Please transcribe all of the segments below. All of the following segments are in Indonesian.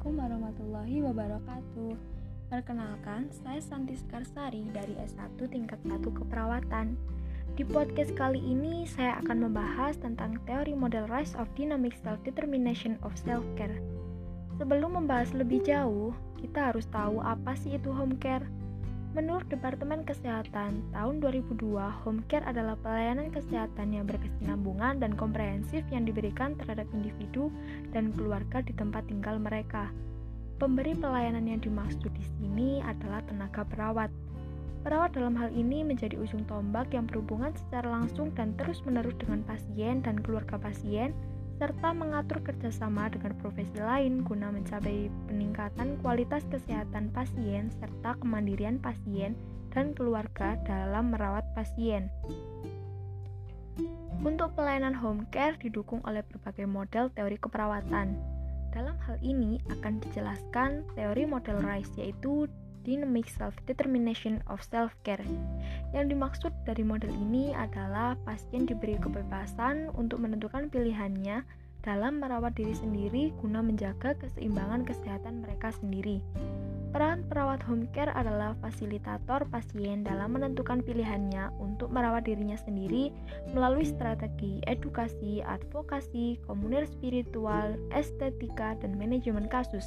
Assalamualaikum warahmatullahi wabarakatuh. Perkenalkan, saya Santi Skarsari dari S1 tingkat 1 keperawatan. Di podcast kali ini saya akan membahas tentang teori model Rise of Dynamic Self-Determination of Self-Care. Sebelum membahas lebih jauh, kita harus tahu apa sih itu home care. Menurut Departemen Kesehatan, tahun 2002, home care adalah pelayanan kesehatan yang berkesinambungan dan komprehensif yang diberikan terhadap individu dan keluarga di tempat tinggal mereka. Pemberi pelayanan yang dimaksud di sini adalah tenaga perawat. Perawat dalam hal ini menjadi ujung tombak yang berhubungan secara langsung dan terus-menerus dengan pasien dan keluarga pasien, serta mengatur kerjasama dengan profesi lain guna mencapai peningkatan kualitas kesehatan pasien serta kemandirian pasien dan keluarga dalam merawat pasien. Untuk pelayanan home care didukung oleh berbagai model teori keperawatan. Dalam hal ini akan dijelaskan teori model RISE yaitu Dynamic Self-Determination of Self-Care. Yang dimaksud dari model ini adalah pasien diberi kebebasan untuk menentukan pilihannya dalam merawat diri sendiri guna menjaga keseimbangan kesehatan mereka sendiri. Peran perawat home care adalah fasilitator pasien dalam menentukan pilihannya untuk merawat dirinya sendiri melalui strategi edukasi, advokasi, komunir spiritual, estetika, dan manajemen kasus.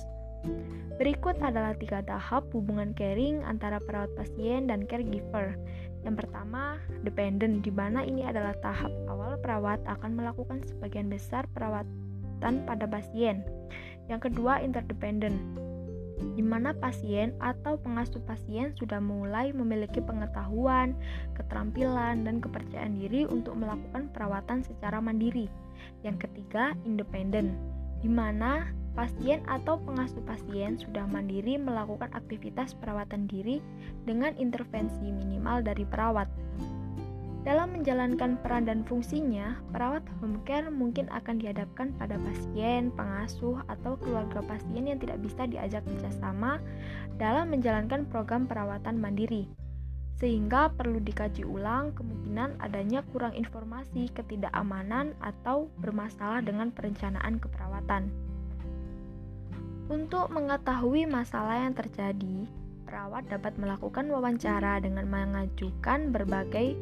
Berikut adalah tiga tahap hubungan caring antara perawat pasien dan caregiver. Yang pertama, dependent, di mana ini adalah tahap awal perawat akan melakukan sebagian besar perawatan pada pasien. Yang kedua, interdependent, di mana pasien atau pengasuh pasien sudah mulai memiliki pengetahuan, keterampilan, dan kepercayaan diri untuk melakukan perawatan secara mandiri. Yang ketiga, independen, di mana pasien atau pengasuh pasien sudah mandiri melakukan aktivitas perawatan diri dengan intervensi minimal dari perawat. Dalam menjalankan peran dan fungsinya, perawat home care mungkin akan dihadapkan pada pasien, pengasuh, atau keluarga pasien yang tidak bisa diajak kerjasama dalam menjalankan program perawatan mandiri. Sehingga perlu dikaji ulang kemungkinan adanya kurang informasi, ketidakamanan, atau bermasalah dengan perencanaan keperawatan. Untuk mengetahui masalah yang terjadi, perawat dapat melakukan wawancara dengan mengajukan berbagai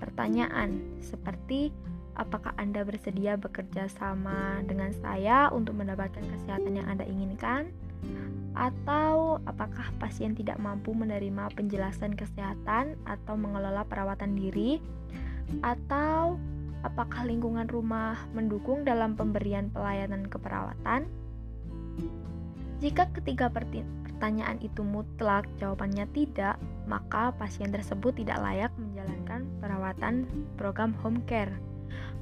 pertanyaan seperti apakah Anda bersedia bekerja sama dengan saya untuk mendapatkan kesehatan yang Anda inginkan? Atau apakah pasien tidak mampu menerima penjelasan kesehatan atau mengelola perawatan diri? Atau apakah lingkungan rumah mendukung dalam pemberian pelayanan keperawatan? Jika ketiga pertanyaan itu mutlak jawabannya tidak, maka pasien tersebut tidak layak menjalankan perawatan program home care.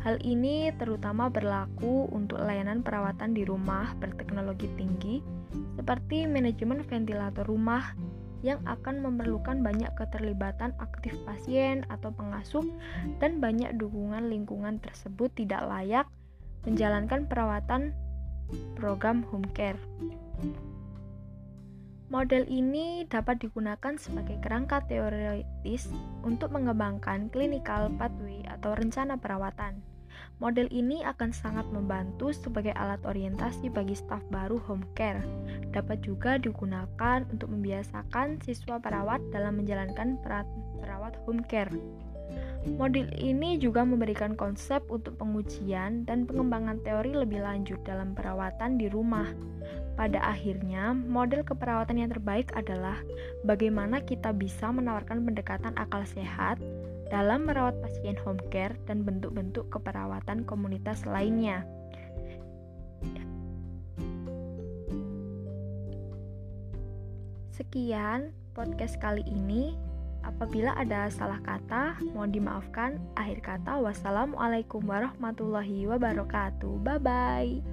Hal ini terutama berlaku untuk layanan perawatan di rumah berteknologi tinggi, seperti manajemen ventilator rumah yang akan memerlukan banyak keterlibatan aktif pasien atau pengasuh dan banyak dukungan lingkungan tersebut tidak layak menjalankan perawatan program home care. Model ini dapat digunakan sebagai kerangka teoritis untuk mengembangkan clinical pathway atau rencana perawatan. Model ini akan sangat membantu sebagai alat orientasi bagi staf baru home care. Dapat juga digunakan untuk membiasakan siswa perawat dalam menjalankan perawat home care. Model ini juga memberikan konsep untuk pengujian dan pengembangan teori lebih lanjut dalam perawatan di rumah. Pada akhirnya, model keperawatan yang terbaik adalah bagaimana kita bisa menawarkan pendekatan akal sehat dalam merawat pasien home care dan bentuk-bentuk keperawatan komunitas lainnya. Sekian podcast kali ini. Apabila ada salah kata, mohon dimaafkan. Akhir kata, wassalamualaikum warahmatullahi wabarakatuh. Bye bye.